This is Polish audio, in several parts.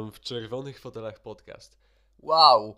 Witam w Czerwonych Fotelach Podcast. Wow!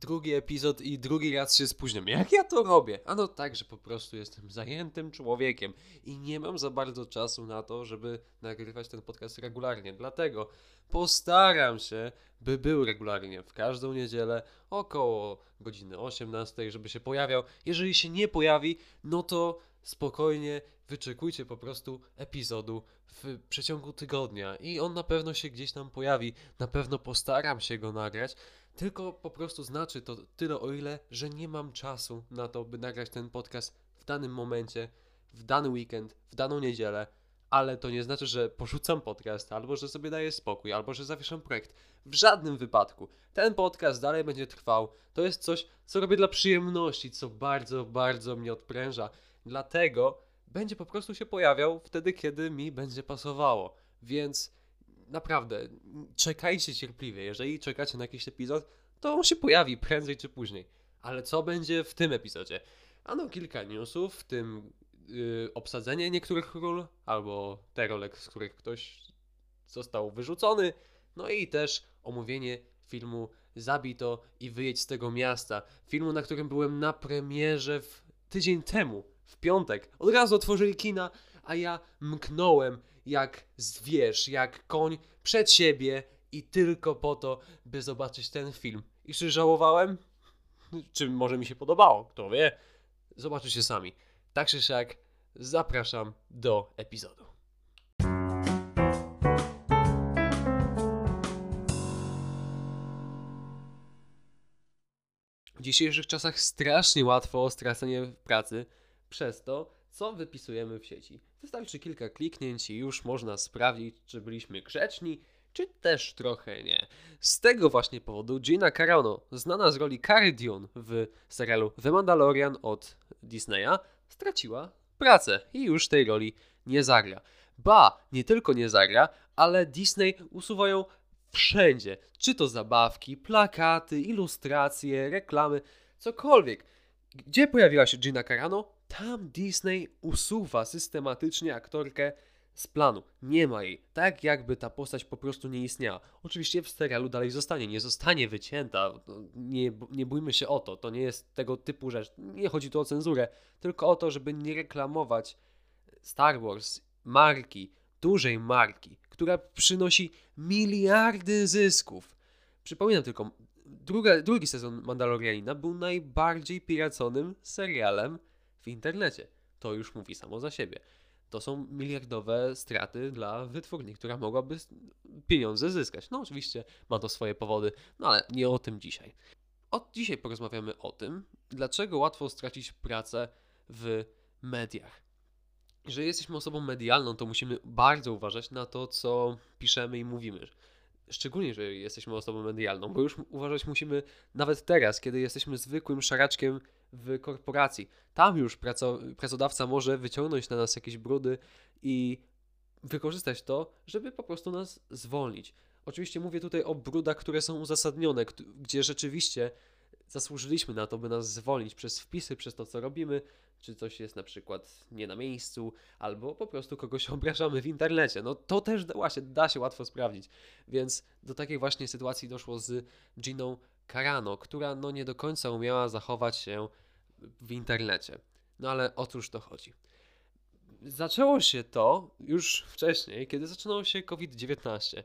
Drugi epizod i drugi raz się spóźniam. Jak ja to robię? Ano tak, że po prostu jestem zajętym człowiekiem i nie mam za bardzo czasu na to, żeby nagrywać ten podcast regularnie. Dlatego postaram się, by był regularnie w każdą niedzielę około godziny 18, żeby się pojawiał. Jeżeli się nie pojawi, no to spokojnie wyczekujcie po prostu epizodu w przeciągu tygodnia i on na pewno się gdzieś tam pojawi. Na pewno postaram się go nagrać. Tylko po prostu znaczy to tyle o ile, że nie mam czasu na to, by nagrać ten podcast w danym momencie, w dany weekend, w daną niedzielę, ale to nie znaczy, że porzucam podcast, albo że sobie daję spokój, albo że zawieszam projekt. W żadnym wypadku. Ten podcast dalej będzie trwał. To jest coś, co robię dla przyjemności, co bardzo, bardzo mnie odpręża. Dlatego będzie po prostu się pojawiał wtedy, kiedy mi będzie pasowało. Więc naprawdę, czekajcie cierpliwie. Jeżeli czekacie na jakiś epizod, to on się pojawi prędzej czy później. Ale co będzie w tym epizodzie? Ano kilka newsów, w tym yy, obsadzenie niektórych ról, albo te role, z których ktoś został wyrzucony, no i też omówienie filmu Zabito i wyjedź z tego miasta. Filmu, na którym byłem na premierze w tydzień temu, w piątek. Od razu otworzyli kina, a ja mknąłem jak zwierz, jak koń przed siebie i tylko po to, by zobaczyć ten film. I czy żałowałem? Czy może mi się podobało? Kto wie? Zobaczycie sami. Tak czy siak, zapraszam do epizodu. W dzisiejszych czasach strasznie łatwo o stracenie pracy przez to, co wypisujemy w sieci. Wystarczy kilka kliknięć i już można sprawdzić, czy byliśmy grzeczni, czy też trochę nie. Z tego właśnie powodu Gina Carano, znana z roli Cara Dune w serialu The Mandalorian od Disneya, straciła pracę i już tej roli nie zagra. Ba, nie tylko nie zagra, ale Disney usuwają wszędzie. Czy to zabawki, plakaty, ilustracje, reklamy, cokolwiek. Gdzie pojawiła się Gina Carano? Tam Disney usuwa systematycznie aktorkę z planu. Nie ma jej. Tak jakby ta postać po prostu nie istniała. Oczywiście w serialu dalej zostanie, nie zostanie wycięta. Nie, nie bójmy się o to. To nie jest tego typu rzecz. Nie chodzi tu o cenzurę, tylko o to, żeby nie reklamować Star Wars, marki, dużej marki, która przynosi miliardy zysków. Przypominam tylko, druga, drugi sezon Mandalorianina był najbardziej piraconym serialem w internecie. To już mówi samo za siebie. To są miliardowe straty dla wytwórni, która mogłaby pieniądze zyskać. No oczywiście ma to swoje powody, no ale nie o tym dzisiaj. Od dzisiaj porozmawiamy o tym, dlaczego łatwo stracić pracę w mediach. Jeżeli jesteśmy osobą medialną, to musimy bardzo uważać na to, co piszemy i mówimy. Szczególnie, jeżeli jesteśmy osobą medialną, bo już uważać musimy nawet teraz, kiedy jesteśmy zwykłym szaraczkiem w korporacji. Tam już pracodawca może wyciągnąć na nas jakieś brudy i wykorzystać to, żeby po prostu nas zwolnić. Oczywiście mówię tutaj o brudach, które są uzasadnione, gdzie rzeczywiście zasłużyliśmy na to, by nas zwolnić przez wpisy, przez to, co robimy, czy coś jest na przykład nie na miejscu, albo po prostu kogoś obrażamy w internecie. No to też da się, da się łatwo sprawdzić. Więc do takiej właśnie sytuacji doszło z Giną Carano, która no nie do końca umiała zachować się w internecie. No ale o cóż to chodzi? Zaczęło się to już wcześniej, kiedy zaczynał się COVID-19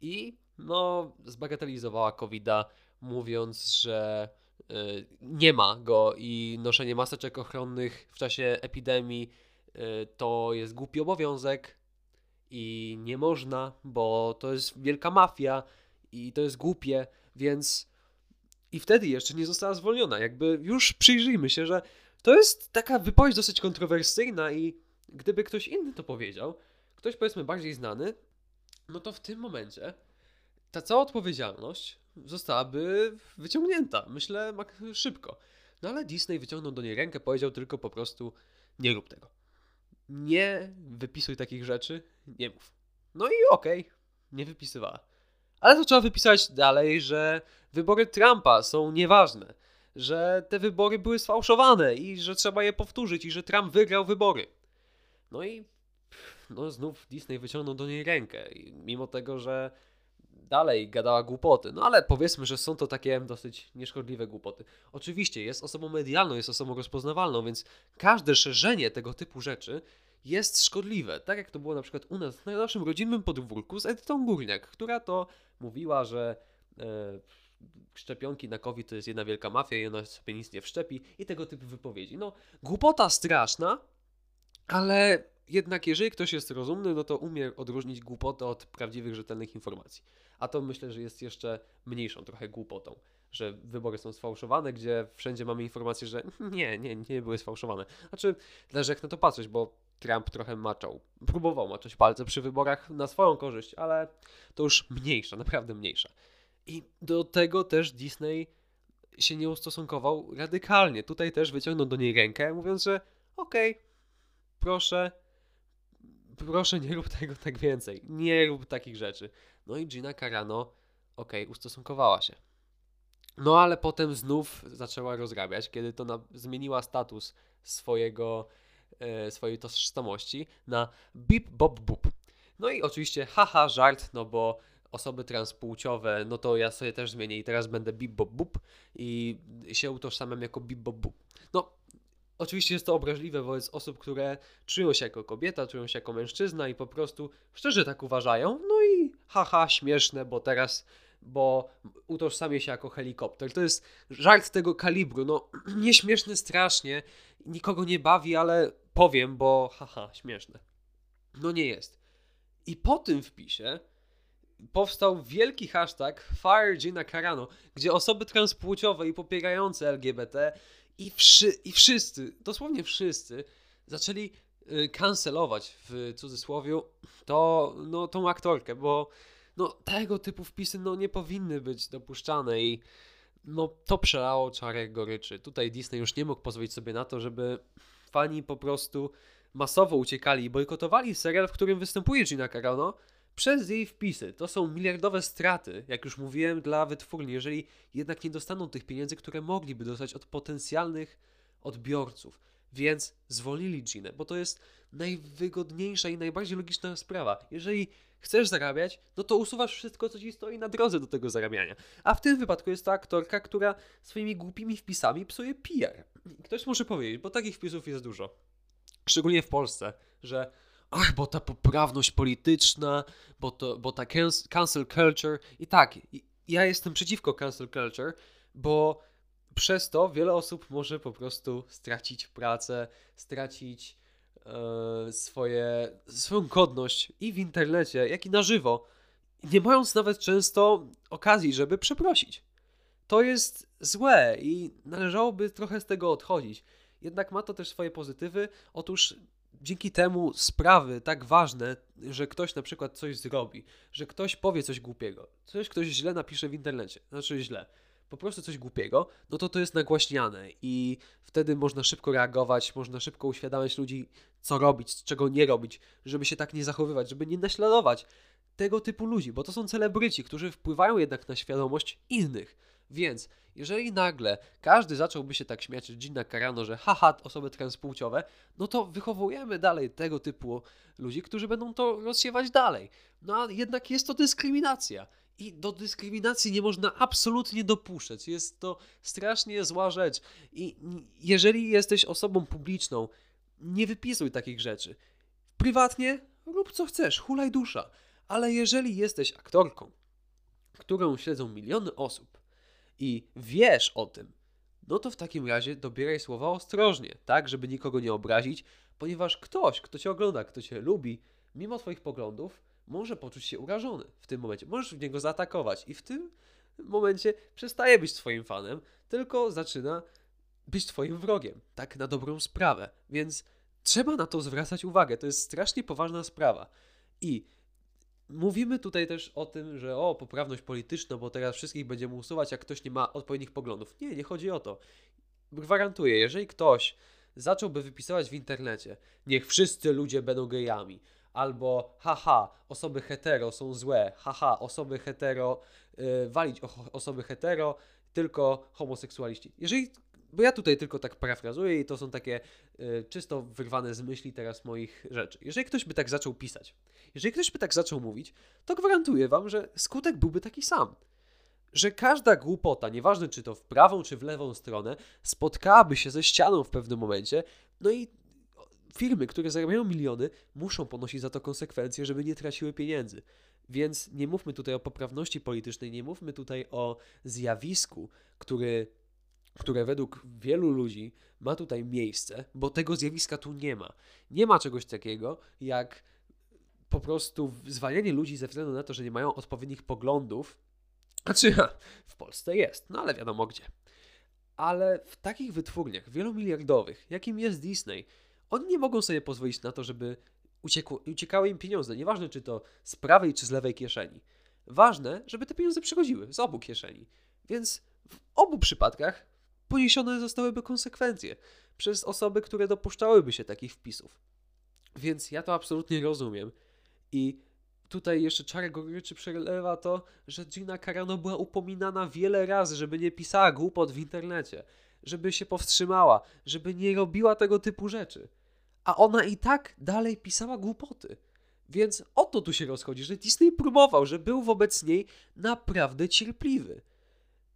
i no zbagatelizowała COVID-a, mówiąc, że y, nie ma go i noszenie maseczek ochronnych w czasie epidemii y, to jest głupi obowiązek i nie można, bo to jest wielka mafia i to jest głupie, więc i wtedy jeszcze nie została zwolniona. Jakby już przyjrzyjmy się, że to jest taka wypowiedź dosyć kontrowersyjna i gdyby ktoś inny to powiedział, ktoś powiedzmy bardziej znany, no to w tym momencie ta cała odpowiedzialność zostałaby wyciągnięta. Myślę szybko. No ale Disney wyciągnął do niej rękę, powiedział tylko po prostu nie rób tego. Nie wypisuj takich rzeczy, nie mów. No i okej, okay, nie wypisywała. Ale to trzeba wypisać dalej, że wybory Trumpa są nieważne, że te wybory były sfałszowane i że trzeba je powtórzyć i że Trump wygrał wybory. No i no znów Disney wyciągnął do niej rękę, mimo tego, że dalej gadała głupoty. No ale powiedzmy, że są to takie dosyć nieszkodliwe głupoty. Oczywiście jest osobą medialną, jest osobą rozpoznawalną, więc każde szerzenie tego typu rzeczy jest szkodliwe. Tak jak to było na przykład u nas na naszym rodzinnym podwórku z Edytą Górniak, która to mówiła, że e, szczepionki na COVID to jest jedna wielka mafia i ona sobie nic nie wszczepi i tego typu wypowiedzi. No, głupota straszna, ale jednak jeżeli ktoś jest rozumny, no to umie odróżnić głupotę od prawdziwych, rzetelnych informacji. A to myślę, że jest jeszcze mniejszą trochę głupotą, że wybory są sfałszowane, gdzie wszędzie mamy informację, że nie, nie, nie były sfałszowane. Znaczy, zależy jak na to patrzeć, bo Trump trochę maczał, próbował maczać palce przy wyborach na swoją korzyść, ale to już mniejsza, naprawdę mniejsza. I do tego też Disney się nie ustosunkował radykalnie. Tutaj też wyciągnął do niej rękę, mówiąc, że okej, okay, proszę, proszę nie rób tego tak więcej. Nie rób takich rzeczy. No i Gina Carano, okej, okay, ustosunkowała się. No ale potem znów zaczęła rozrabiać, kiedy to na, zmieniła status swojego, swojej tożsamości na bip bop bup. No i oczywiście haha, żart, no bo osoby transpłciowe, no to ja sobie też zmienię i teraz będę bip bop bup i się utożsamiam jako bip bop bup. No, oczywiście jest to obraźliwe wobec osób, które czują się jako kobieta, czują się jako mężczyzna i po prostu szczerze tak uważają. No i haha, śmieszne, bo teraz bo utożsamię się jako helikopter. To jest żart tego kalibru. No, nieśmieszny strasznie, nikogo nie bawi, ale powiem, bo haha, śmieszne. No nie jest. I po tym wpisie powstał wielki hashtag Fire Gina Carano, gdzie osoby transpłciowe i popierające LGBT i, wszy, i wszyscy, dosłownie wszyscy, zaczęli y, kancelować w cudzysłowie to, no, tą aktorkę, bo no, tego typu wpisy no, nie powinny być dopuszczane i no, to przelało czarek goryczy. Tutaj Disney już nie mógł pozwolić sobie na to, żeby fani po prostu masowo uciekali i bojkotowali serial, w którym występuje Gina Carano, przez jej wpisy. To są miliardowe straty, jak już mówiłem, dla wytwórni, jeżeli jednak nie dostaną tych pieniędzy, które mogliby dostać od potencjalnych odbiorców. Więc zwolnili Ginę, bo to jest najwygodniejsza i najbardziej logiczna sprawa. Jeżeli chcesz zarabiać, no to usuwasz wszystko, co ci stoi na drodze do tego zarabiania. A w tym wypadku jest to aktorka, która swoimi głupimi wpisami psuje PR. Ktoś może powiedzieć, bo takich wpisów jest dużo. Szczególnie w Polsce, że ach, bo ta poprawność polityczna, bo, to, bo ta cancel culture. I tak, ja jestem przeciwko cancel culture, bo przez to wiele osób może po prostu stracić pracę, stracić e, swoje, swoją godność i w internecie, jak i na żywo, nie mając nawet często okazji, żeby przeprosić. To jest złe i należałoby trochę z tego odchodzić. Jednak ma to też swoje pozytywy. Otóż dzięki temu sprawy tak ważne, że ktoś na przykład coś zrobi, że ktoś powie coś głupiego, coś ktoś źle napisze w internecie, znaczy źle, po prostu coś głupiego, no to to jest nagłaśniane i wtedy można szybko reagować, można szybko uświadamiać ludzi, co robić, czego nie robić, żeby się tak nie zachowywać, żeby nie naśladować tego typu ludzi, bo to są celebryci, którzy wpływają jednak na świadomość innych. Więc jeżeli nagle każdy zacząłby się tak śmiać Gina Carano, że haha, osoby transpłciowe, no to wychowujemy dalej tego typu ludzi, którzy będą to rozsiewać dalej. No a jednak jest to dyskryminacja. I do dyskryminacji nie można absolutnie dopuszczać. Jest to strasznie zła rzecz. I jeżeli jesteś osobą publiczną, nie wypisuj takich rzeczy. Prywatnie rób co chcesz, hulaj dusza. Ale jeżeli jesteś aktorką, którą śledzą miliony osób, i wiesz o tym, no to w takim razie dobieraj słowa ostrożnie, tak, żeby nikogo nie obrazić, ponieważ ktoś, kto cię ogląda, kto cię lubi, mimo twoich poglądów, może poczuć się urażony w tym momencie. Możesz w niego zaatakować i w tym momencie przestaje być twoim fanem, tylko zaczyna być twoim wrogiem, tak na dobrą sprawę. Więc trzeba na to zwracać uwagę. To jest strasznie poważna sprawa. I Mówimy tutaj też o tym, że o, poprawność polityczna, bo teraz wszystkich będziemy usuwać, jak ktoś nie ma odpowiednich poglądów. Nie, nie chodzi o to. Gwarantuję, jeżeli ktoś zacząłby wypisywać w internecie, niech wszyscy ludzie będą gejami, albo haha, osoby hetero są złe, haha, osoby hetero, yy, walić osoby hetero, tylko homoseksualiści. Jeżeli bo ja tutaj tylko tak parafrazuję i to są takie y, czysto wyrwane z myśli teraz moich rzeczy. Jeżeli ktoś by tak zaczął pisać, jeżeli ktoś by tak zaczął mówić, to gwarantuję wam, że skutek byłby taki sam. Że każda głupota, nieważne czy to w prawą czy w lewą stronę, spotkałaby się ze ścianą w pewnym momencie, no i firmy, które zarabiają miliony, muszą ponosić za to konsekwencje, żeby nie traciły pieniędzy. Więc nie mówmy tutaj o poprawności politycznej, nie mówmy tutaj o zjawisku, który, które według wielu ludzi ma tutaj miejsce, bo tego zjawiska tu nie ma. Nie ma czegoś takiego jak po prostu zwalnianie ludzi ze względu na to, że nie mają odpowiednich poglądów. Znaczy, w Polsce jest, no ale wiadomo gdzie. Ale w takich wytwórniach wielomiliardowych, jakim jest Disney, oni nie mogą sobie pozwolić na to, żeby uciekło, uciekały im pieniądze. Nieważne, czy to z prawej, czy z lewej kieszeni. Ważne, żeby te pieniądze przychodziły z obu kieszeni. Więc w obu przypadkach poniesione zostałyby konsekwencje przez osoby, które dopuszczałyby się takich wpisów. Więc ja to absolutnie rozumiem. I tutaj jeszcze czarę goryczy przelewa to, że Gina Carano była upominana wiele razy, żeby nie pisała głupot w internecie, żeby się powstrzymała, żeby nie robiła tego typu rzeczy a ona i tak dalej pisała głupoty. Więc o to tu się rozchodzi, że Disney próbował, że był wobec niej naprawdę cierpliwy.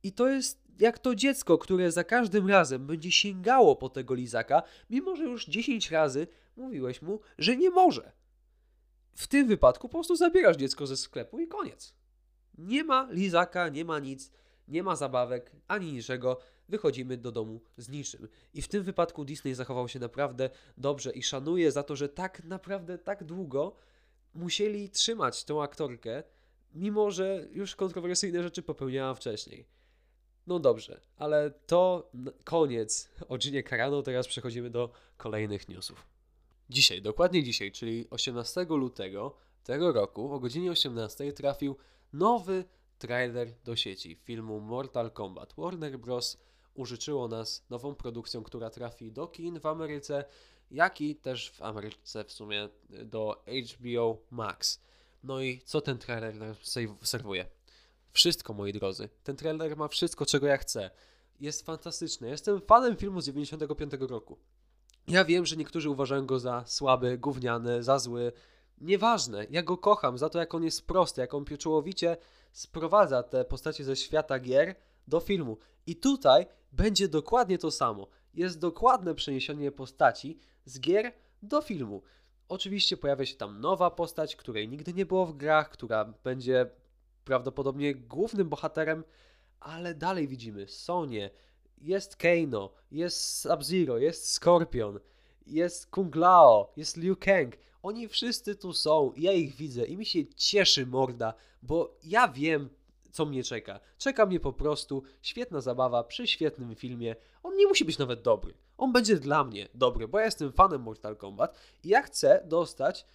I to jest jak to dziecko, które za każdym razem będzie sięgało po tego lizaka, mimo że już 10 razy mówiłeś mu, że nie może. W tym wypadku po prostu zabierasz dziecko ze sklepu i koniec. Nie ma lizaka, nie ma nic, nie ma zabawek ani niczego wychodzimy do domu z niczym. I w tym wypadku Disney zachował się naprawdę dobrze i szanuję za to, że tak naprawdę tak długo musieli trzymać tą aktorkę, mimo że już kontrowersyjne rzeczy popełniała wcześniej. No dobrze, ale to koniec o Ginie Carano, teraz przechodzimy do kolejnych newsów. Dzisiaj, dokładnie dzisiaj, czyli 18 lutego tego roku o godzinie 18 trafił nowy trailer do sieci filmu Mortal Kombat. Warner Bros użyczyło nas nową produkcją, która trafi do kin w Ameryce, jak i też w Ameryce w sumie do HBO Max. No i co ten trailer nam serwuje? Wszystko, moi drodzy. Ten trailer ma wszystko, czego ja chcę. Jest fantastyczny. Jestem fanem filmu z 95 roku. Ja wiem, że niektórzy uważają go za słaby, gówniany, za zły. Nieważne, ja go kocham za to, jak on jest prosty, jak on pieczołowicie sprowadza te postacie ze świata gier do filmu. I tutaj będzie dokładnie to samo. Jest dokładne przeniesienie postaci z gier do filmu. Oczywiście pojawia się tam nowa postać, której nigdy nie było w grach, która będzie prawdopodobnie głównym bohaterem, ale dalej widzimy Sonię, jest Kano, jest Sub-Zero, jest Scorpion, jest Kung Lao, jest Liu Kang. Oni wszyscy tu są, ja ich widzę i mi się cieszy morda, bo ja wiem, co mnie czeka. Czeka mnie po prostu świetna zabawa przy świetnym filmie. On nie musi być nawet dobry. On będzie dla mnie dobry, bo ja jestem fanem Mortal Kombat i ja chcę dostać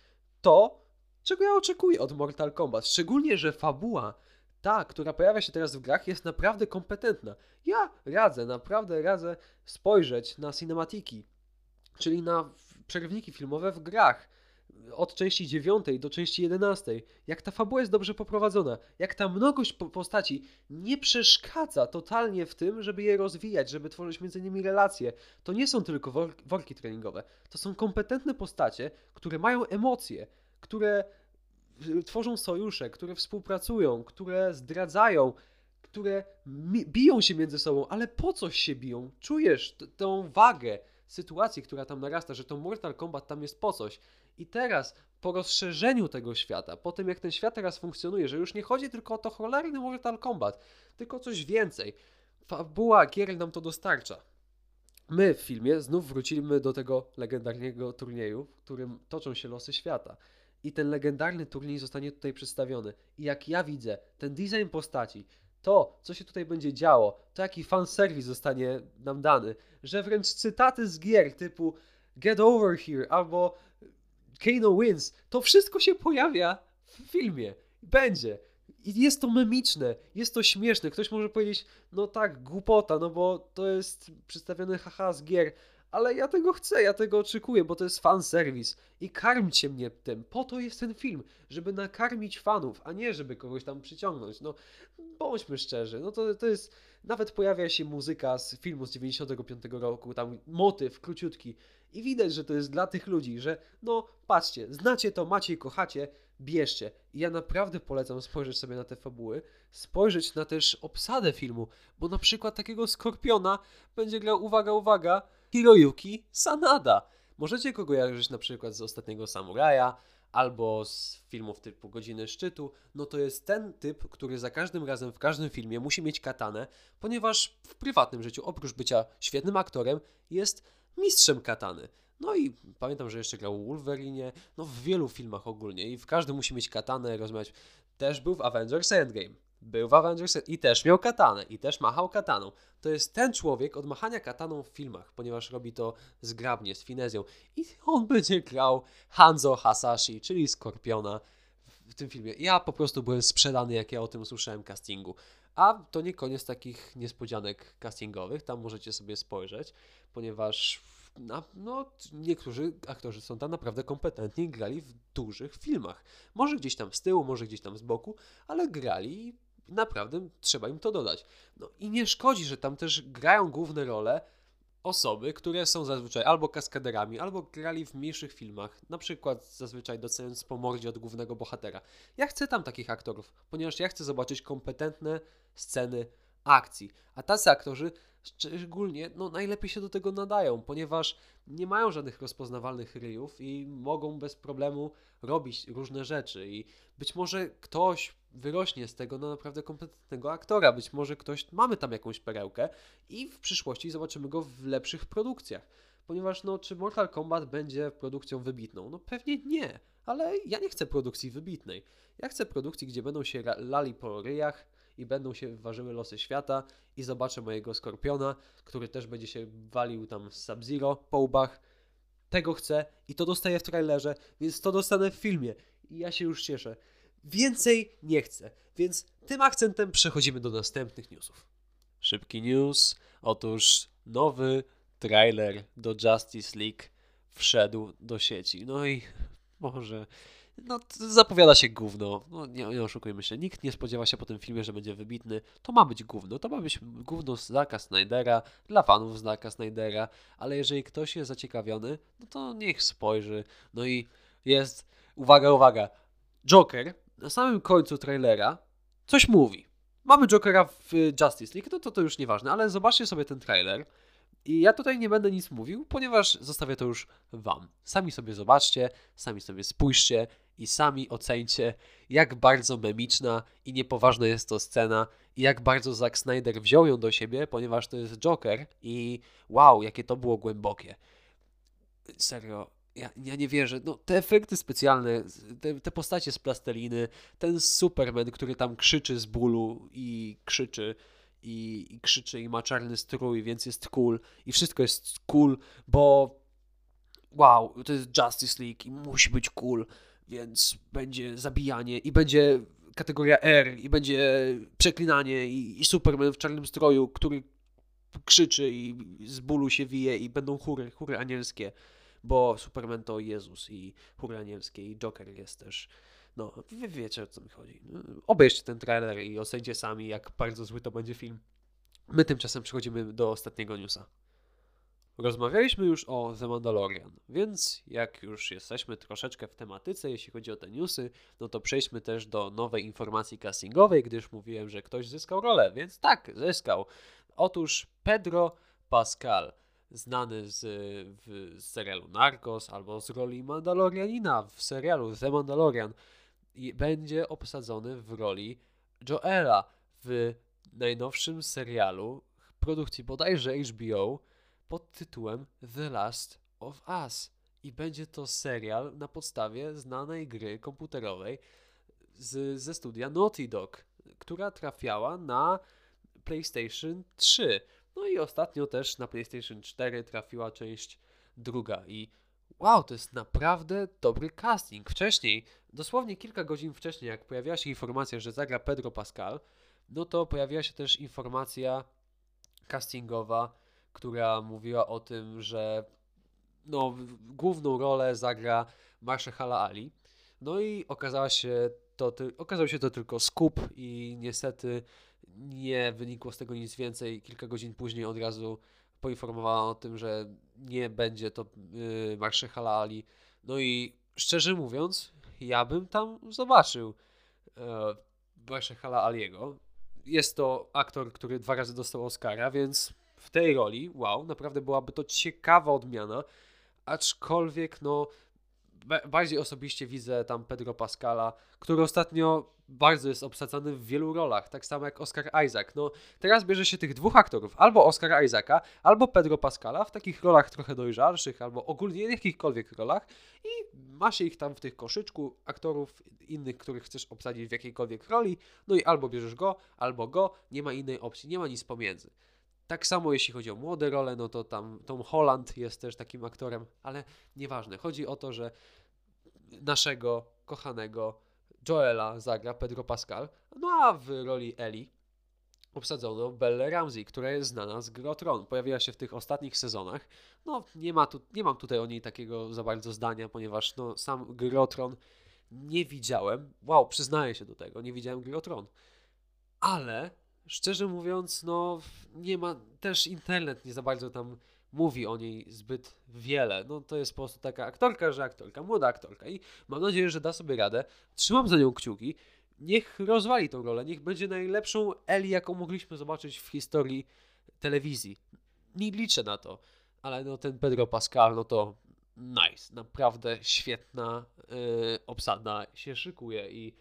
to, czego ja oczekuję od Mortal Kombat. Szczególnie, że fabuła, ta, która pojawia się teraz w grach, jest naprawdę kompetentna. Ja radzę, naprawdę radzę spojrzeć na cinematiki, czyli na przerwniki filmowe w grach od części 9 do części 11, jak ta fabuła jest dobrze poprowadzona, jak ta mnogość postaci nie przeszkadza totalnie w tym, żeby je rozwijać, żeby tworzyć między nimi relacje. To nie są tylko worki treningowe, to są kompetentne postacie, które mają emocje, które y, tworzą sojusze, które współpracują, które zdradzają, które biją się między sobą, ale po coś się biją? Czujesz tą wagę sytuacji, która tam narasta, że to Mortal Kombat tam jest po coś. I teraz, po rozszerzeniu tego świata, po tym jak ten świat teraz funkcjonuje, że już nie chodzi tylko o to cholerny Mortal Kombat, tylko coś więcej. Fabuła gier nam to dostarcza. My w filmie znów wrócimy do tego legendarnego turnieju, w którym toczą się losy świata. I ten legendarny turniej zostanie tutaj przedstawiony. I jak ja widzę, ten design postaci, to, co się tutaj będzie działo, to jaki fanserwis zostanie nam dany, że wręcz cytaty z gier typu Get Over Here albo Kano Wins, to wszystko się pojawia w filmie. Będzie. I jest to memiczne, jest to śmieszne. Ktoś może powiedzieć, no tak, głupota, no bo to jest przedstawione haha z gier, ale ja tego chcę, ja tego oczekuję, bo to jest fan serwis i karmcie mnie tym. Po to jest ten film, żeby nakarmić fanów, a nie żeby kogoś tam przyciągnąć. No, bądźmy szczerzy, no to, to jest, nawet pojawia się muzyka z filmu z 95 roku, tam motyw króciutki i widać, że to jest dla tych ludzi, że no patrzcie, znacie to, macie i kochacie, bierzcie. I ja naprawdę polecam spojrzeć sobie na te fabuły, spojrzeć na też obsadę filmu, bo na przykład takiego Skorpiona będzie grał, uwaga, uwaga, Hiroyuki Sanada. Możecie go kojarzyć na przykład z Ostatniego Samuraja, albo z filmów typu Godziny Szczytu, no to jest ten typ, który za każdym razem w każdym filmie musi mieć katanę, ponieważ w prywatnym życiu, oprócz bycia świetnym aktorem, jest mistrzem katany. No i pamiętam, że jeszcze grał w Wolverine, no w wielu filmach ogólnie i w każdym musi mieć katanę, rozmawiać. Też był w Avengers Endgame. Był w Avengers i też miał katanę i też machał kataną. To jest ten człowiek od machania kataną w filmach, ponieważ robi to zgrabnie, z finezją. I on będzie grał Hanzo Hasashi, czyli Skorpiona w tym filmie. Ja po prostu byłem sprzedany, jak ja o tym usłyszałem castingu. A to nie koniec takich niespodzianek castingowych, tam możecie sobie spojrzeć, ponieważ na, no, niektórzy aktorzy są tam naprawdę kompetentni i grali w dużych filmach. Może gdzieś tam z tyłu, może gdzieś tam z boku, ale grali naprawdę trzeba im to dodać. No i nie szkodzi, że tam też grają główne role osoby, które są zazwyczaj albo kaskaderami, albo grali w mniejszych filmach, na przykład zazwyczaj doceniając po mordzie od głównego bohatera. Ja chcę tam takich aktorów, ponieważ ja chcę zobaczyć kompetentne sceny akcji, a tacy aktorzy szczególnie no, najlepiej się do tego nadają, ponieważ nie mają żadnych rozpoznawalnych ryjów i mogą bez problemu robić różne rzeczy i być może ktoś wyrośnie z tego na naprawdę kompetentnego aktora, być może ktoś, mamy tam jakąś perełkę i w przyszłości zobaczymy go w lepszych produkcjach. Ponieważ no, czy Mortal Kombat będzie produkcją wybitną? No pewnie nie, ale ja nie chcę produkcji wybitnej. Ja chcę produkcji, gdzie będą się lali po ryjach, i będą się ważyły losy świata i zobaczę mojego Skorpiona, który też będzie się walił tam z Sub-Zero po łbach. Tego chcę i to dostaję w trailerze, więc to dostanę w filmie i ja się już cieszę. Więcej nie chcę, więc tym akcentem przechodzimy do następnych newsów. Szybki news. Otóż nowy trailer do Justice League wszedł do sieci. No i może no, zapowiada się gówno. No, nie, nie oszukujmy się. Nikt nie spodziewa się po tym filmie, że będzie wybitny. To ma być gówno. To ma być gówno z Zacka Snydera, dla fanów z Zacka Snydera, ale jeżeli ktoś jest zaciekawiony, no to niech spojrzy. No i jest, uwaga, uwaga, Joker na samym końcu trailera coś mówi. Mamy Jokera w Justice League, no to to już nieważne, ale zobaczcie sobie ten trailer. I ja tutaj nie będę nic mówił, ponieważ zostawię to już Wam. Sami sobie zobaczcie, sami sobie spójrzcie i sami ocencie, jak bardzo memiczna i niepoważna jest to scena i jak bardzo Zack Snyder wziął ją do siebie, ponieważ to jest Joker i wow, jakie to było głębokie. Serio, ja, ja nie wierzę. No, te efekty specjalne, te, te postacie z plasteliny, ten Superman, który tam krzyczy z bólu i krzyczy i, i krzyczy i ma czarny strój, więc jest cool i wszystko jest cool, bo wow, to jest Justice League i musi być cool, więc będzie zabijanie i będzie kategoria R i będzie przeklinanie i, i Superman w czarnym stroju, który krzyczy i z bólu się wije i będą chóry, chóry anielskie, bo Superman to Jezus i chóry anielskie i Joker jest też no, wy wiecie o co mi chodzi. Obejrzcie ten trailer i ocencie sami, jak bardzo zły to będzie film. My tymczasem przechodzimy do ostatniego newsa. Rozmawialiśmy już o The Mandalorian, więc jak już jesteśmy troszeczkę w tematyce, jeśli chodzi o te newsy, no to przejdźmy też do nowej informacji castingowej, gdyż mówiłem, że ktoś zyskał rolę, więc tak, zyskał. Otóż Pedro Pascal, znany z, w, z serialu Narcos albo z roli Mandalorianina w serialu The Mandalorian, będzie obsadzony w roli Joela w najnowszym serialu produkcji bodajże HBO pod tytułem The Last of Us. I będzie to serial na podstawie znanej gry komputerowej z, ze studia Naughty Dog, która trafiała na PlayStation 3. No i ostatnio też na PlayStation 4 trafiła część druga. I wow, to jest naprawdę dobry casting. Wcześniej, dosłownie kilka godzin wcześniej, jak pojawiła się informacja, że zagra Pedro Pascal, no to pojawiła się też informacja castingowa, która mówiła o tym, że no, główną rolę zagra Marshala Ali. No i okazała się to, okazał się to tylko skup i niestety nie wynikło z tego nic więcej. Kilka godzin później od razu poinformowała o tym, że nie będzie to yy, Marshala Ali. No i szczerze mówiąc, ja bym tam zobaczył yy, Marshala Aliego. Jest to aktor, który dwa razy dostał Oscara, więc w tej roli, wow, naprawdę byłaby to ciekawa odmiana. Aczkolwiek, no, bardziej osobiście widzę tam Pedro Pascala, który ostatnio bardzo jest obsadzany w wielu rolach, tak samo jak Oscar Isaac. No, teraz bierze się tych dwóch aktorów, albo Oscar Isaaca, albo Pedro Pascala w takich rolach trochę dojrzalszych, albo ogólnie jakichkolwiek rolach i ma się ich tam w tych koszyczku aktorów innych, których chcesz obsadzić w jakiejkolwiek roli, no i albo bierzesz go, albo go, nie ma innej opcji, nie ma nic pomiędzy. Tak samo jeśli chodzi o młode role, no to tam Tom Holland jest też takim aktorem, ale nieważne. Chodzi o to, że naszego kochanego Joela zagra Pedro Pascal, no a w roli Eli obsadzono Belle Ramsey, która jest znana z Grotron. Pojawiła się w tych ostatnich sezonach. No, nie, ma tu, nie mam tutaj o niej takiego za bardzo zdania, ponieważ no, sam Grotron nie widziałem. Wow, przyznaję się do tego, nie widziałem Grotron. Ale szczerze mówiąc, no nie ma, też internet nie za bardzo tam mówi o niej zbyt wiele. No to jest po prostu taka aktorka, że aktorka, młoda aktorka i mam nadzieję, że da sobie radę. Trzymam za nią kciuki. Niech rozwali tą rolę, niech będzie najlepszą Eli, jaką mogliśmy zobaczyć w historii telewizji. Nie liczę na to, ale no ten Pedro Pascal, no to nice, naprawdę świetna yy, obsada się szykuje i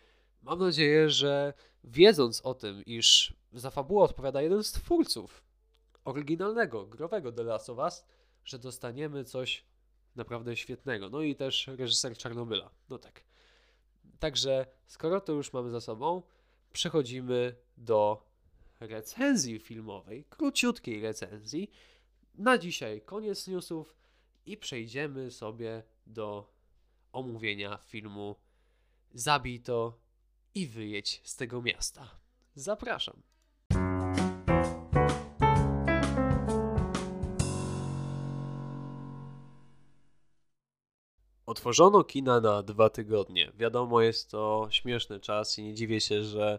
mam nadzieję, że wiedząc o tym, iż za fabułę odpowiada jeden z twórców oryginalnego, growego The Last of Us, że dostaniemy coś naprawdę świetnego. No i też reżyser Czarnobyla. No tak. Także skoro to już mamy za sobą, przechodzimy do recenzji filmowej, króciutkiej recenzji. Na dzisiaj koniec newsów i przejdziemy sobie do omówienia filmu Zabij to i wyjedź z tego miasta. Zapraszam. Otworzono kina na dwa tygodnie. Wiadomo, jest to śmieszny czas i nie dziwię się, że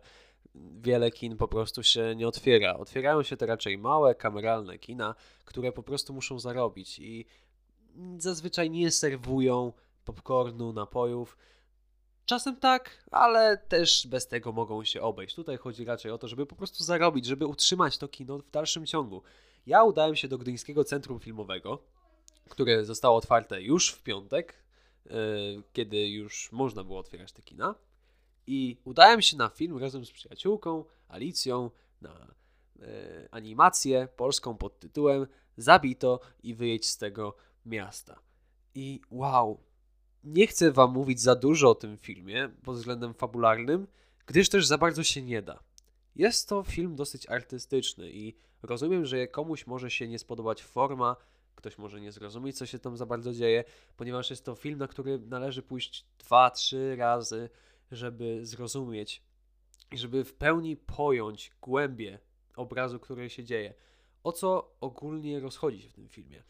wiele kin po prostu się nie otwiera. Otwierają się te raczej małe, kameralne kina, które po prostu muszą zarobić i zazwyczaj nie serwują popcornu, napojów. Czasem tak, ale też bez tego mogą się obejść. Tutaj chodzi raczej o to, żeby po prostu zarobić, żeby utrzymać to kino w dalszym ciągu. Ja udałem się do Gdyńskiego Centrum Filmowego, które zostało otwarte już w piątek, E, kiedy już można było otwierać te kina. I udałem się na film razem z przyjaciółką, Alicją, na e, animację polską pod tytułem Zabito i wyjedź z tego miasta. I wow, nie chcę wam mówić za dużo o tym filmie pod względem fabularnym, gdyż też za bardzo się nie da. Jest to film dosyć artystyczny i rozumiem, że komuś może się nie spodobać forma, ktoś może nie zrozumieć, co się tam za bardzo dzieje, ponieważ jest to film, na który należy pójść dwa, trzy razy, żeby zrozumieć i żeby w pełni pojąć głębię obrazu, który się dzieje. O co ogólnie rozchodzi się w tym filmie?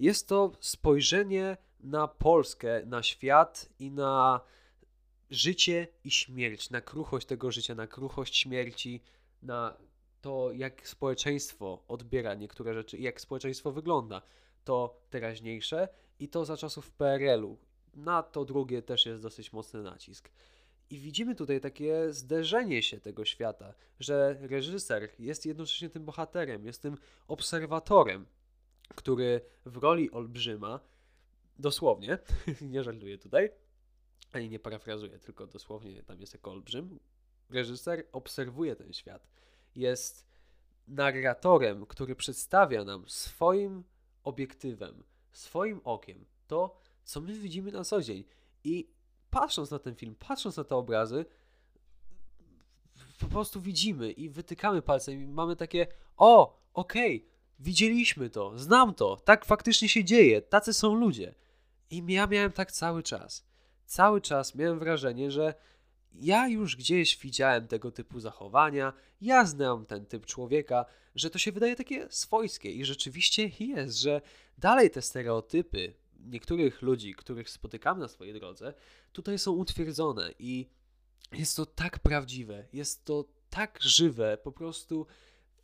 Jest to spojrzenie na Polskę, na świat i na życie i śmierć, na kruchość tego życia, na kruchość śmierci, na to, jak społeczeństwo odbiera niektóre rzeczy i jak społeczeństwo wygląda to teraźniejsze i to za czasów PRL-u. Na to drugie też jest dosyć mocny nacisk. I widzimy tutaj takie zderzenie się tego świata, że reżyser jest jednocześnie tym bohaterem, jest tym obserwatorem, który w roli olbrzyma, dosłownie, nie żartuję tutaj, ani nie parafrazuję, tylko dosłownie tam jest jako olbrzym, reżyser obserwuje ten świat. Jest narratorem, który przedstawia nam swoim obiektywem, swoim okiem, to, co my widzimy na co dzień. I patrząc na ten film, patrząc na te obrazy, po prostu widzimy i wytykamy palcem i mamy takie, o, okej, okay, widzieliśmy to, znam to, tak faktycznie się dzieje, tacy są ludzie. I ja miałem tak cały czas. Cały czas miałem wrażenie, że ja już gdzieś widziałem tego typu zachowania, ja znam ten typ człowieka, że to się wydaje takie swojskie i rzeczywiście jest, że dalej te stereotypy niektórych ludzi, których spotykamy na swojej drodze, tutaj są utwierdzone i jest to tak prawdziwe, jest to tak żywe, po prostu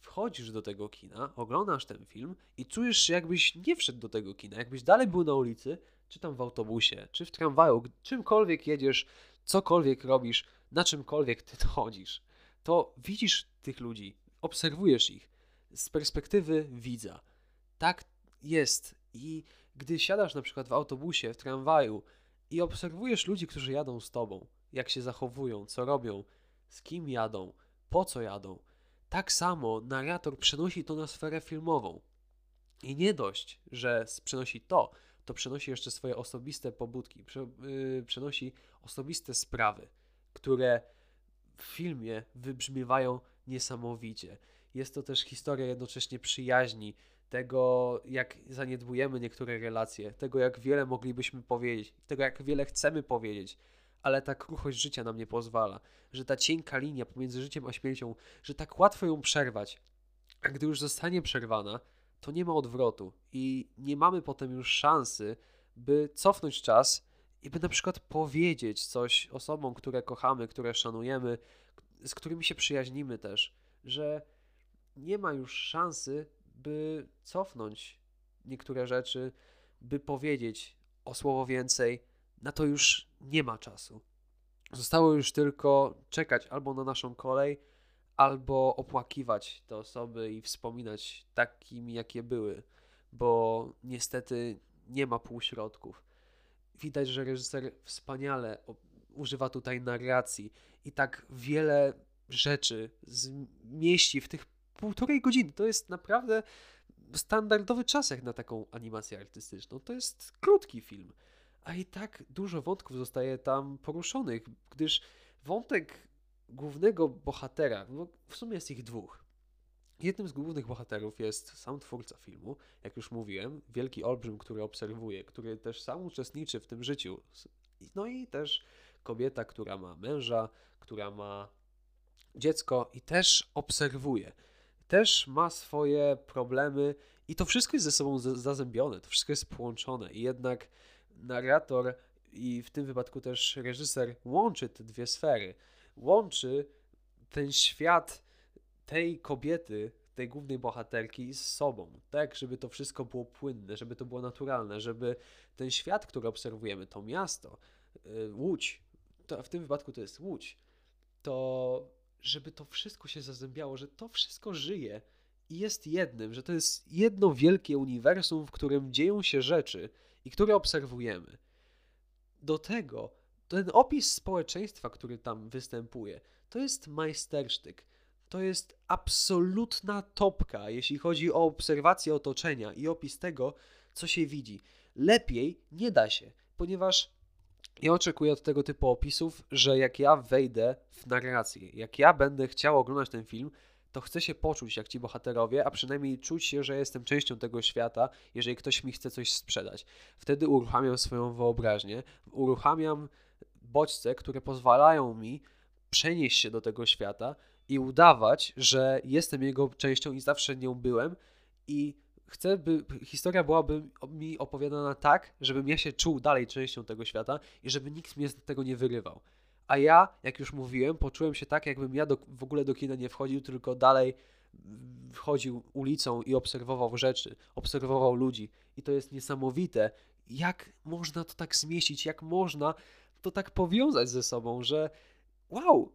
wchodzisz do tego kina, oglądasz ten film i czujesz się jakbyś nie wszedł do tego kina, jakbyś dalej był na ulicy, czy tam w autobusie, czy w tramwaju, czymkolwiek jedziesz, cokolwiek robisz, na czymkolwiek ty chodzisz, to widzisz tych ludzi, obserwujesz ich z perspektywy widza. Tak jest i gdy siadasz na przykład w autobusie, w tramwaju i obserwujesz ludzi, którzy jadą z tobą, jak się zachowują, co robią, z kim jadą, po co jadą, tak samo narrator przenosi to na sferę filmową. I nie dość, że przenosi to, to przenosi jeszcze swoje osobiste pobudki, yy, przenosi osobiste sprawy, które w filmie wybrzmiewają niesamowicie. Jest to też historia jednocześnie przyjaźni, tego jak zaniedbujemy niektóre relacje, tego jak wiele moglibyśmy powiedzieć, tego jak wiele chcemy powiedzieć, ale ta kruchość życia nam nie pozwala, że ta cienka linia pomiędzy życiem a śmiercią, że tak łatwo ją przerwać, a gdy już zostanie przerwana, to nie ma odwrotu i nie mamy potem już szansy, by cofnąć czas i by na przykład powiedzieć coś osobom, które kochamy, które szanujemy, z którymi się przyjaźnimy też, że nie ma już szansy, by cofnąć niektóre rzeczy, by powiedzieć o słowo więcej, na to już nie ma czasu. Zostało już tylko czekać albo na naszą kolej, albo opłakiwać te osoby i wspominać takimi, jakie były, bo niestety nie ma półśrodków. Widać, że reżyser wspaniale używa tutaj narracji i tak wiele rzeczy zmieści w tych półtorej godziny. To jest naprawdę standardowy czas jak na taką animację artystyczną. To jest krótki film a i tak dużo wątków zostaje tam poruszonych, gdyż wątek głównego bohatera, no w sumie jest ich dwóch. Jednym z głównych bohaterów jest sam twórca filmu, jak już mówiłem, wielki olbrzym, który obserwuje, który też sam uczestniczy w tym życiu. No i też kobieta, która ma męża, która ma dziecko i też obserwuje. Też ma swoje problemy i to wszystko jest ze sobą zazębione, to wszystko jest połączone i jednak narrator i w tym wypadku też reżyser łączy te dwie sfery. Łączy ten świat tej kobiety, tej głównej bohaterki z sobą, tak, żeby to wszystko było płynne, żeby to było naturalne, żeby ten świat, który obserwujemy, to miasto, y, Łódź, to w tym wypadku to jest Łódź, to żeby to wszystko się zazębiało, że to wszystko żyje i jest jednym, że to jest jedno wielkie uniwersum, w którym dzieją się rzeczy, i które obserwujemy. Do tego ten opis społeczeństwa, który tam występuje, to jest majstersztyk. To jest absolutna topka, jeśli chodzi o obserwację otoczenia i opis tego, co się widzi. Lepiej nie da się, ponieważ ja oczekuję od tego typu opisów, że jak ja wejdę w narrację, jak ja będę chciał oglądać ten film, to chcę się poczuć jak ci bohaterowie, a przynajmniej czuć się, że jestem częścią tego świata, jeżeli ktoś mi chce coś sprzedać. Wtedy uruchamiam swoją wyobraźnię, uruchamiam bodźce, które pozwalają mi przenieść się do tego świata i udawać, że jestem jego częścią i zawsze nią byłem i chcę, by historia byłaby mi opowiadana tak, żebym ja się czuł dalej częścią tego świata i żeby nikt mnie z tego nie wyrywał. A ja, jak już mówiłem, poczułem się tak, jakbym ja do, w ogóle do kina nie wchodził, tylko dalej wchodził ulicą i obserwował rzeczy, obserwował ludzi. I to jest niesamowite, jak można to tak zmieścić, jak można to tak powiązać ze sobą, że wow,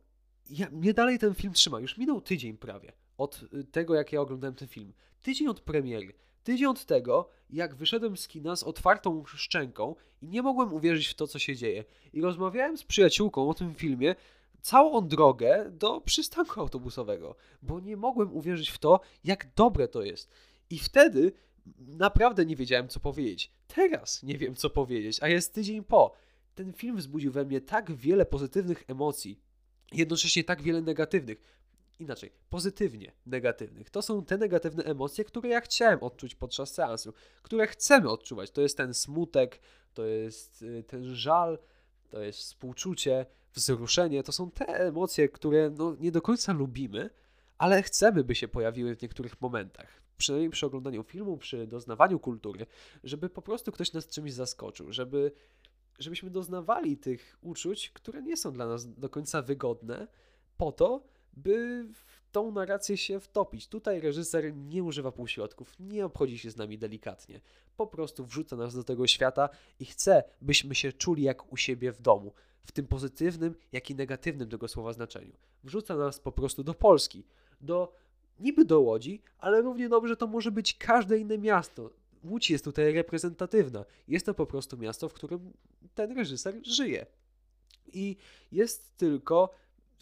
ja, mnie dalej ten film trzyma. Już minął tydzień prawie od y, tego, jak ja oglądałem ten film. Tydzień od premiery. Tydzień od tego, jak wyszedłem z kina z otwartą szczęką i nie mogłem uwierzyć w to, co się dzieje. I rozmawiałem z przyjaciółką o tym filmie całą drogę do przystanku autobusowego, bo nie mogłem uwierzyć w to, jak dobre to jest. I wtedy naprawdę nie wiedziałem, co powiedzieć. Teraz nie wiem, co powiedzieć, a jest tydzień po. Ten film wzbudził we mnie tak wiele pozytywnych emocji, jednocześnie tak wiele negatywnych inaczej, pozytywnie negatywnych. To są te negatywne emocje, które ja chciałem odczuć podczas seansu, które chcemy odczuwać. To jest ten smutek, to jest y, ten żal, to jest współczucie, wzruszenie, to są te emocje, które no, nie do końca lubimy, ale chcemy, by się pojawiły w niektórych momentach. Przynajmniej przy oglądaniu filmu, przy doznawaniu kultury, żeby po prostu ktoś nas czymś zaskoczył, żeby, żebyśmy doznawali tych uczuć, które nie są dla nas do końca wygodne, po to, by w tą narrację się wtopić. Tutaj reżyser nie używa półśrodków, nie obchodzi się z nami delikatnie. Po prostu wrzuca nas do tego świata i chce, byśmy się czuli jak u siebie w domu. W tym pozytywnym, jak i negatywnym tego słowa znaczeniu. Wrzuca nas po prostu do Polski, do niby do Łodzi, ale równie dobrze to może być każde inne miasto. Łódź jest tutaj reprezentatywna. Jest to po prostu miasto, w którym ten reżyser żyje. I jest tylko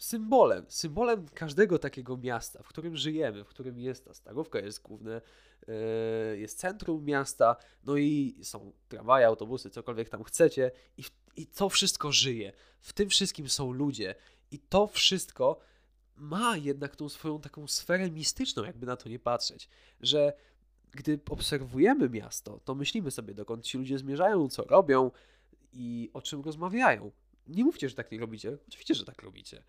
symbolem, symbolem każdego takiego miasta, w którym żyjemy, w którym jest ta Starówka, jest główne, e, jest centrum miasta, no i są tramwaje, autobusy, cokolwiek tam chcecie i, i to wszystko żyje. W tym wszystkim są ludzie i to wszystko ma jednak tą swoją taką sferę mistyczną, jakby na to nie patrzeć, że gdy obserwujemy miasto, to myślimy sobie, dokąd ci ludzie zmierzają, co robią i o czym rozmawiają. Nie mówcie, że tak nie robicie. Oczywiście, że tak robicie.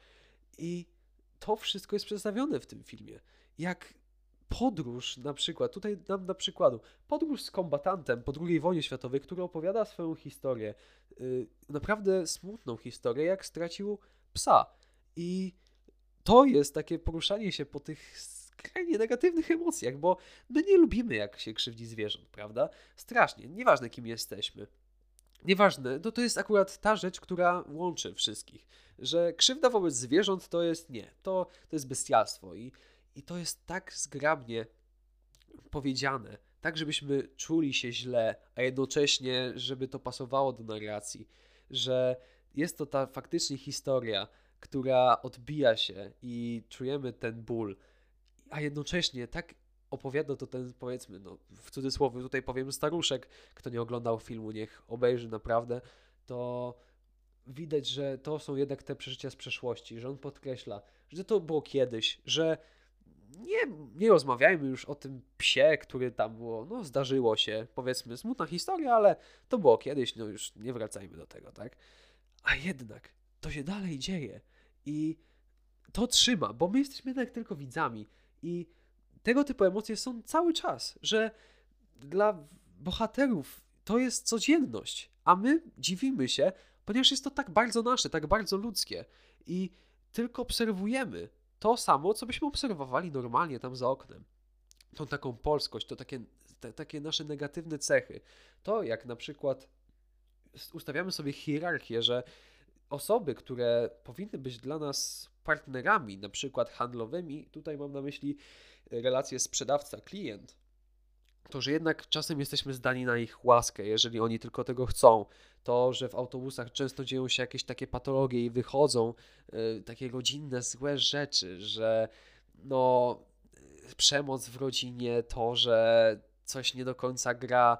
I to wszystko jest przedstawione w tym filmie. Jak podróż, na przykład, tutaj dam na przykładu, podróż z kombatantem po II wojnie światowej, który opowiada swoją historię, yy, naprawdę smutną historię, jak stracił psa. I to jest takie poruszanie się po tych skrajnie negatywnych emocjach, bo my nie lubimy, jak się krzywdzi zwierząt, prawda? Strasznie, nieważne kim jesteśmy. Nieważne, no to jest akurat ta rzecz, która łączy wszystkich, że krzywda wobec zwierząt to jest nie, to, to jest bestialstwo i, i to jest tak zgrabnie powiedziane, tak żebyśmy czuli się źle, a jednocześnie, żeby to pasowało do narracji, że jest to ta faktycznie historia, która odbija się i czujemy ten ból, a jednocześnie tak opowiada to ten, powiedzmy, no, w cudzysłowie tutaj powiem staruszek, kto nie oglądał filmu, niech obejrzy naprawdę, to widać, że to są jednak te przeżycia z przeszłości, że on podkreśla, że to było kiedyś, że nie, nie rozmawiajmy już o tym psie, który tam było, no zdarzyło się, powiedzmy, smutna historia, ale to było kiedyś, no już nie wracajmy do tego, tak? A jednak to się dalej dzieje i to trzyma, bo my jesteśmy jednak tylko widzami i tego typu emocje są cały czas, że dla bohaterów to jest codzienność, a my dziwimy się, ponieważ jest to tak bardzo nasze, tak bardzo ludzkie i tylko obserwujemy to samo, co byśmy obserwowali normalnie tam za oknem. Tą taką polskość, to takie, te, takie nasze negatywne cechy. To jak na przykład ustawiamy sobie hierarchię, że osoby, które powinny być dla nas partnerami, na przykład handlowymi, tutaj mam na myśli relacje sprzedawca-klient, to że jednak czasem jesteśmy zdani na ich łaskę, jeżeli oni tylko tego chcą. To, że w autobusach często dzieją się jakieś takie patologie i wychodzą y, takie rodzinne, złe rzeczy, że no, przemoc w rodzinie, to, że coś nie do końca gra,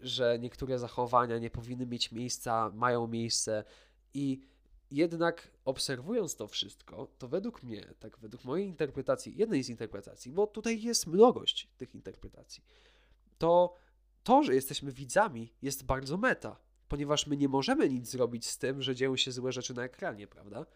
że niektóre zachowania nie powinny mieć miejsca, mają miejsce i jednak obserwując to wszystko, to według mnie, tak według mojej interpretacji, jednej z interpretacji, bo tutaj jest mnogość tych interpretacji, to to, że jesteśmy widzami, jest bardzo meta, ponieważ my nie możemy nic zrobić z tym, że dzieją się złe rzeczy na ekranie, prawda?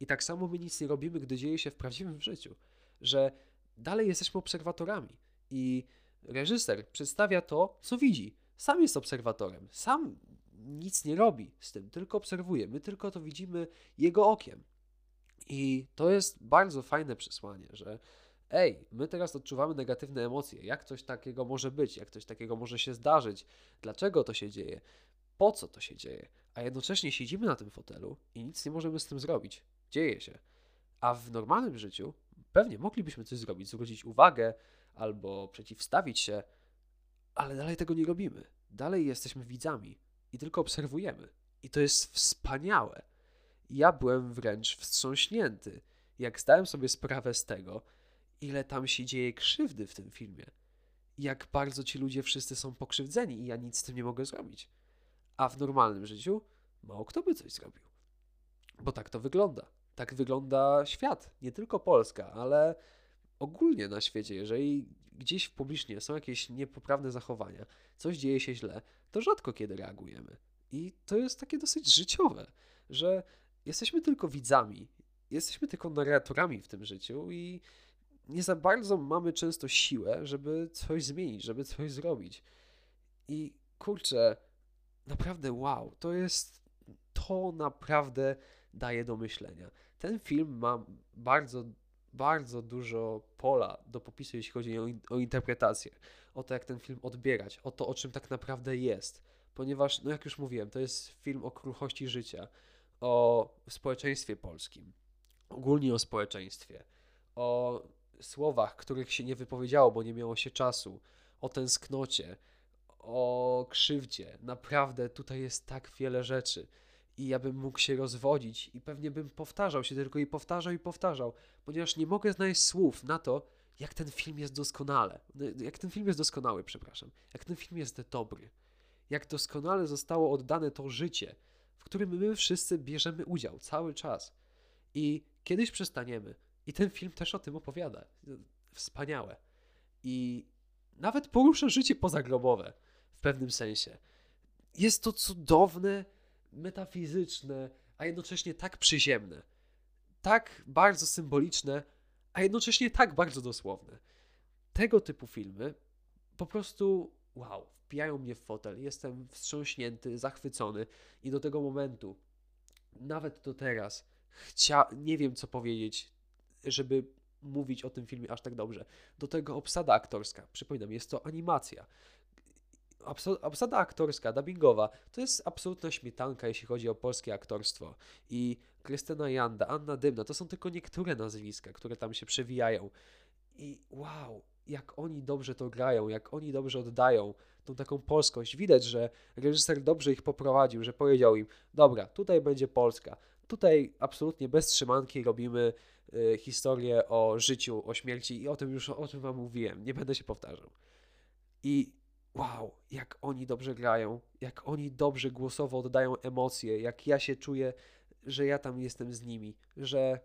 I tak samo my nic nie robimy, gdy dzieje się w prawdziwym życiu, że dalej jesteśmy obserwatorami i reżyser przedstawia to, co widzi. Sam jest obserwatorem, sam nic nie robi z tym, tylko obserwuje. My tylko to widzimy jego okiem. I to jest bardzo fajne przesłanie, że ej, my teraz odczuwamy negatywne emocje. Jak coś takiego może być? Jak coś takiego może się zdarzyć? Dlaczego to się dzieje? Po co to się dzieje? A jednocześnie siedzimy na tym fotelu i nic nie możemy z tym zrobić. Dzieje się. A w normalnym życiu pewnie moglibyśmy coś zrobić, zwrócić uwagę albo przeciwstawić się, ale dalej tego nie robimy. Dalej jesteśmy widzami i tylko obserwujemy. I to jest wspaniałe. Ja byłem wręcz wstrząśnięty, jak zdałem sobie sprawę z tego, ile tam się dzieje krzywdy w tym filmie. Jak bardzo ci ludzie wszyscy są pokrzywdzeni i ja nic z tym nie mogę zrobić. A w normalnym życiu mało kto by coś zrobił. Bo tak to wygląda. Tak wygląda świat, nie tylko Polska, ale ogólnie na świecie. Jeżeli gdzieś publicznie są jakieś niepoprawne zachowania, coś dzieje się źle, to rzadko kiedy reagujemy. I to jest takie dosyć życiowe, że jesteśmy tylko widzami, jesteśmy tylko narratorami w tym życiu i nie za bardzo mamy często siłę, żeby coś zmienić, żeby coś zrobić. I kurczę, naprawdę wow, to jest, to naprawdę daje do myślenia. Ten film ma bardzo, bardzo dużo pola do popisu, jeśli chodzi o, o interpretację, o to, jak ten film odbierać, o to, o czym tak naprawdę jest. Ponieważ, no jak już mówiłem, to jest film o kruchości życia, o społeczeństwie polskim, ogólnie o społeczeństwie, o słowach, których się nie wypowiedziało, bo nie miało się czasu, o tęsknocie, o krzywdzie. Naprawdę tutaj jest tak wiele rzeczy. I ja bym mógł się rozwodzić i pewnie bym powtarzał się tylko i powtarzał i powtarzał, ponieważ nie mogę znaleźć słów na to, jak ten film jest doskonale. Jak ten film jest doskonały, przepraszam. Jak ten film jest dobry. Jak doskonale zostało oddane to życie, w którym my wszyscy bierzemy udział cały czas. I kiedyś przestaniemy. I ten film też o tym opowiada. Wspaniałe. I nawet porusza życie pozagrobowe w pewnym sensie. Jest to cudowne, metafizyczne, a jednocześnie tak przyziemne. Tak bardzo symboliczne, a jednocześnie tak bardzo dosłowne. Tego typu filmy po prostu wow, wpijają mnie w fotel. Jestem wstrząśnięty, zachwycony i do tego momentu, nawet do teraz, chcia, nie wiem co powiedzieć, żeby mówić o tym filmie aż tak dobrze. Do tego obsada aktorska. Przypominam, jest to animacja. Obsada aktorska, dubbingowa, to jest absolutna śmietanka, jeśli chodzi o polskie aktorstwo. I Krystyna Janda, Anna Dymna, to są tylko niektóre nazwiska, które tam się przewijają. I wow, jak oni dobrze to grają, jak oni dobrze oddają tą taką polskość. Widać, że reżyser dobrze ich poprowadził, że powiedział im: Dobra, tutaj będzie Polska. Tutaj absolutnie bez trzymanki robimy y, historię o życiu, o śmierci i o tym już o czym Wam mówiłem. Nie będę się powtarzał. I wow, jak oni dobrze grają, jak oni dobrze głosowo oddają emocje, jak ja się czuję, że ja tam jestem z nimi, że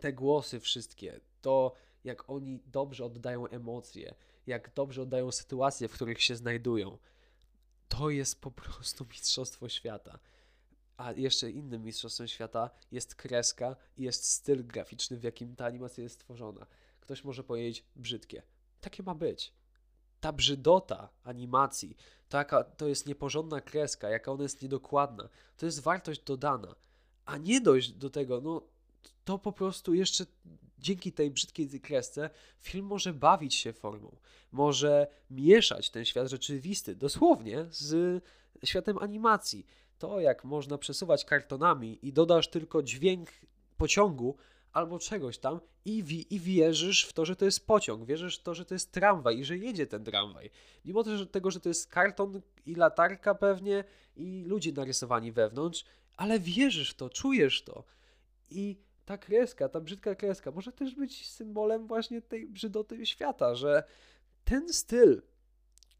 te głosy wszystkie, to jak oni dobrze oddają emocje, jak dobrze oddają sytuacje, w których się znajdują. To jest po prostu mistrzostwo świata. A jeszcze innym mistrzostwem świata jest kreska i jest styl graficzny, w jakim ta animacja jest stworzona. Ktoś może powiedzieć brzydkie. Takie ma być. Ta brzydota animacji, taka, to jest nieporządna kreska, jaka ona jest niedokładna, to jest wartość dodana. A nie dojść do tego, no to po prostu jeszcze dzięki tej brzydkiej kresce film może bawić się formą, może mieszać ten świat rzeczywisty, dosłownie, z światem animacji. To, jak można przesuwać kartonami i dodasz tylko dźwięk pociągu albo czegoś tam i, wi- i wierzysz w to, że to jest pociąg, wierzysz w to, że to jest tramwaj i że jedzie ten tramwaj. Mimo tego, że to jest karton i latarka pewnie i ludzie narysowani wewnątrz, ale wierzysz w to, czujesz to. I ta kreska, ta brzydka kreska może też być symbolem właśnie tej brzydoty świata, że ten styl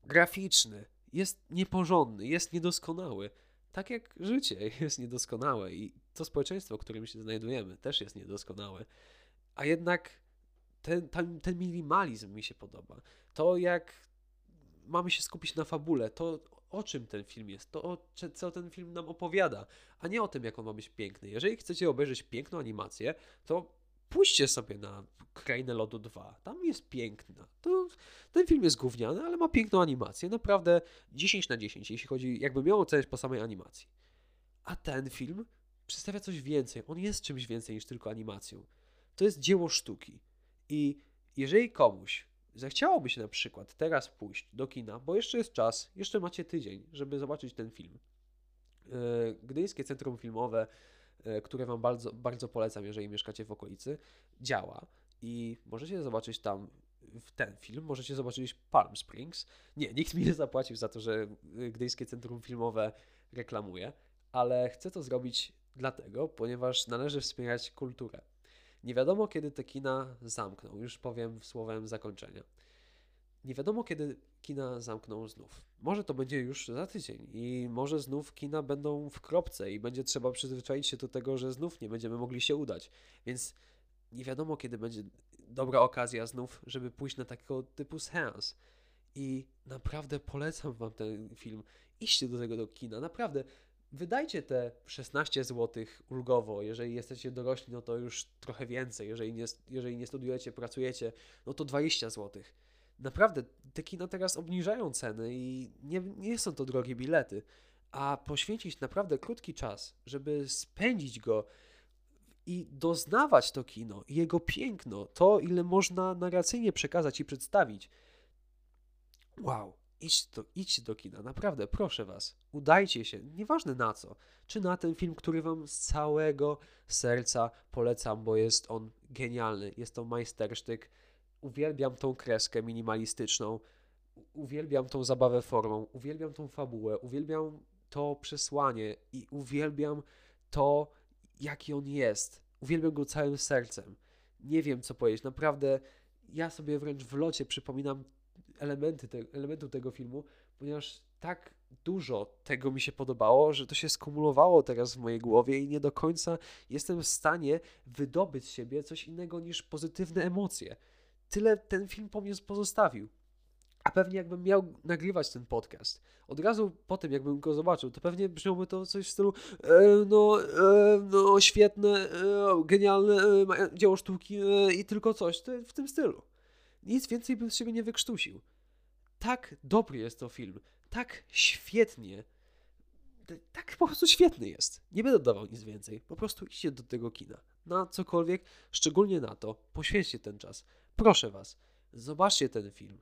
graficzny jest nieporządny, jest niedoskonały. Tak jak życie jest niedoskonałe i to społeczeństwo, w którym się znajdujemy, też jest niedoskonałe. A jednak ten, ten, ten minimalizm mi się podoba. To, jak mamy się skupić na fabule, to o czym ten film jest, to o, co ten film nam opowiada, a nie o tym, jak on ma być piękny. Jeżeli chcecie obejrzeć piękną animację, to pójście sobie na Krainę Lodu 2. Tam jest piękna. To, ten film jest gówniany, ale ma piękną animację. Naprawdę 10 na 10, jeśli chodzi, jakby miał oceniać po samej animacji. A ten film przedstawia coś więcej. On jest czymś więcej niż tylko animacją. To jest dzieło sztuki. I jeżeli komuś zechciałoby się na przykład teraz pójść do kina, bo jeszcze jest czas, jeszcze macie tydzień, żeby zobaczyć ten film. E, Gdyńskie Centrum Filmowe, które Wam bardzo, bardzo polecam, jeżeli mieszkacie w okolicy, działa i możecie zobaczyć tam w ten film, możecie zobaczyć Palm Springs. Nie, nikt mi nie zapłacił za to, że Gdyńskie Centrum Filmowe reklamuje, ale chcę to zrobić dlatego, ponieważ należy wspierać kulturę. Nie wiadomo, kiedy te kina zamkną, już powiem słowem zakończenia. Nie wiadomo, kiedy kina zamkną znów. Może to będzie już za tydzień i może znów kina będą w kropce i będzie trzeba przyzwyczaić się do tego, że znów nie będziemy mogli się udać. Więc nie wiadomo, kiedy będzie dobra okazja znów, żeby pójść na takiego typu seans. I naprawdę polecam Wam ten film. Iście do tego do kina, naprawdę. wydajcie te 16 zł ulgowo. Jeżeli jesteście dorośli, no to już trochę więcej. Jeżeli nie, jeżeli nie studiujecie, pracujecie, no to 20 zł. Naprawdę, te kina teraz obniżają ceny i nie, nie są to drogie bilety. A poświęcić naprawdę krótki czas, żeby spędzić go i doznawać to kino, jego piękno, to ile można narracyjnie przekazać i przedstawić. Wow, idź do, idźcie do kina, naprawdę, proszę was, udajcie się, nieważne na co, czy na ten film, który wam z całego serca polecam, bo jest on genialny, jest to majstersztyk, uwielbiam tą kreskę minimalistyczną, uwielbiam tą zabawę formą, uwielbiam tą fabułę, uwielbiam to przesłanie i uwielbiam to, jaki on jest. Uwielbiam go całym sercem. Nie wiem, co powiedzieć. Naprawdę, ja sobie wręcz w locie przypominam elementy te, tego filmu, ponieważ tak dużo tego mi się podobało, że to się skumulowało teraz w mojej głowie i nie do końca jestem w stanie wydobyć z siebie coś innego niż pozytywne emocje. Tyle ten film po mnie pozostawił. A pewnie jakbym miał nagrywać ten podcast, od razu po tym, jakbym go zobaczył, to pewnie brzmiałoby to coś w stylu e, no, e, no świetne, e, genialne e, dzieło sztuki e, i tylko coś w tym stylu. Nic więcej bym z siebie nie wykrztusił. Tak dobry jest to film, tak świetnie, tak po prostu świetny jest. Nie będę dodawał nic więcej, po prostu idźcie do tego kina. Na cokolwiek, szczególnie na to, poświęćcie ten czas. Proszę was, zobaczcie ten film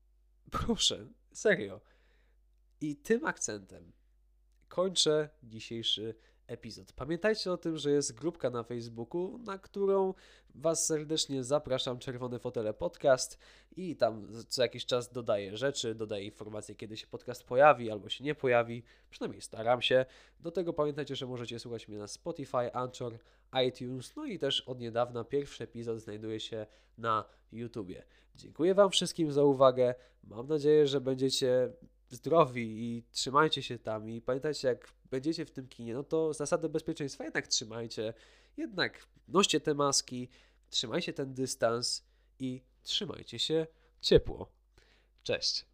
Proszę, serio. I tym akcentem kończę dzisiejszy epizod. Pamiętajcie o tym, że jest grupka na Facebooku, na którą Was serdecznie zapraszam, Czerwone Fotele Podcast i tam co jakiś czas dodaję rzeczy, dodaję informacje, kiedy się podcast pojawi albo się nie pojawi, przynajmniej staram się. Do tego pamiętajcie, że możecie słuchać mnie na Spotify, Anchor, iTunes, no i też od niedawna pierwszy epizod znajduje się na YouTubie. Dziękuję Wam wszystkim za uwagę. Mam nadzieję, że będziecie zdrowi i trzymajcie się tam. I pamiętajcie, jak będziecie w tym kinie, no to zasady bezpieczeństwa jednak trzymajcie. Jednak noście te maski, trzymajcie ten dystans i trzymajcie się ciepło. Cześć.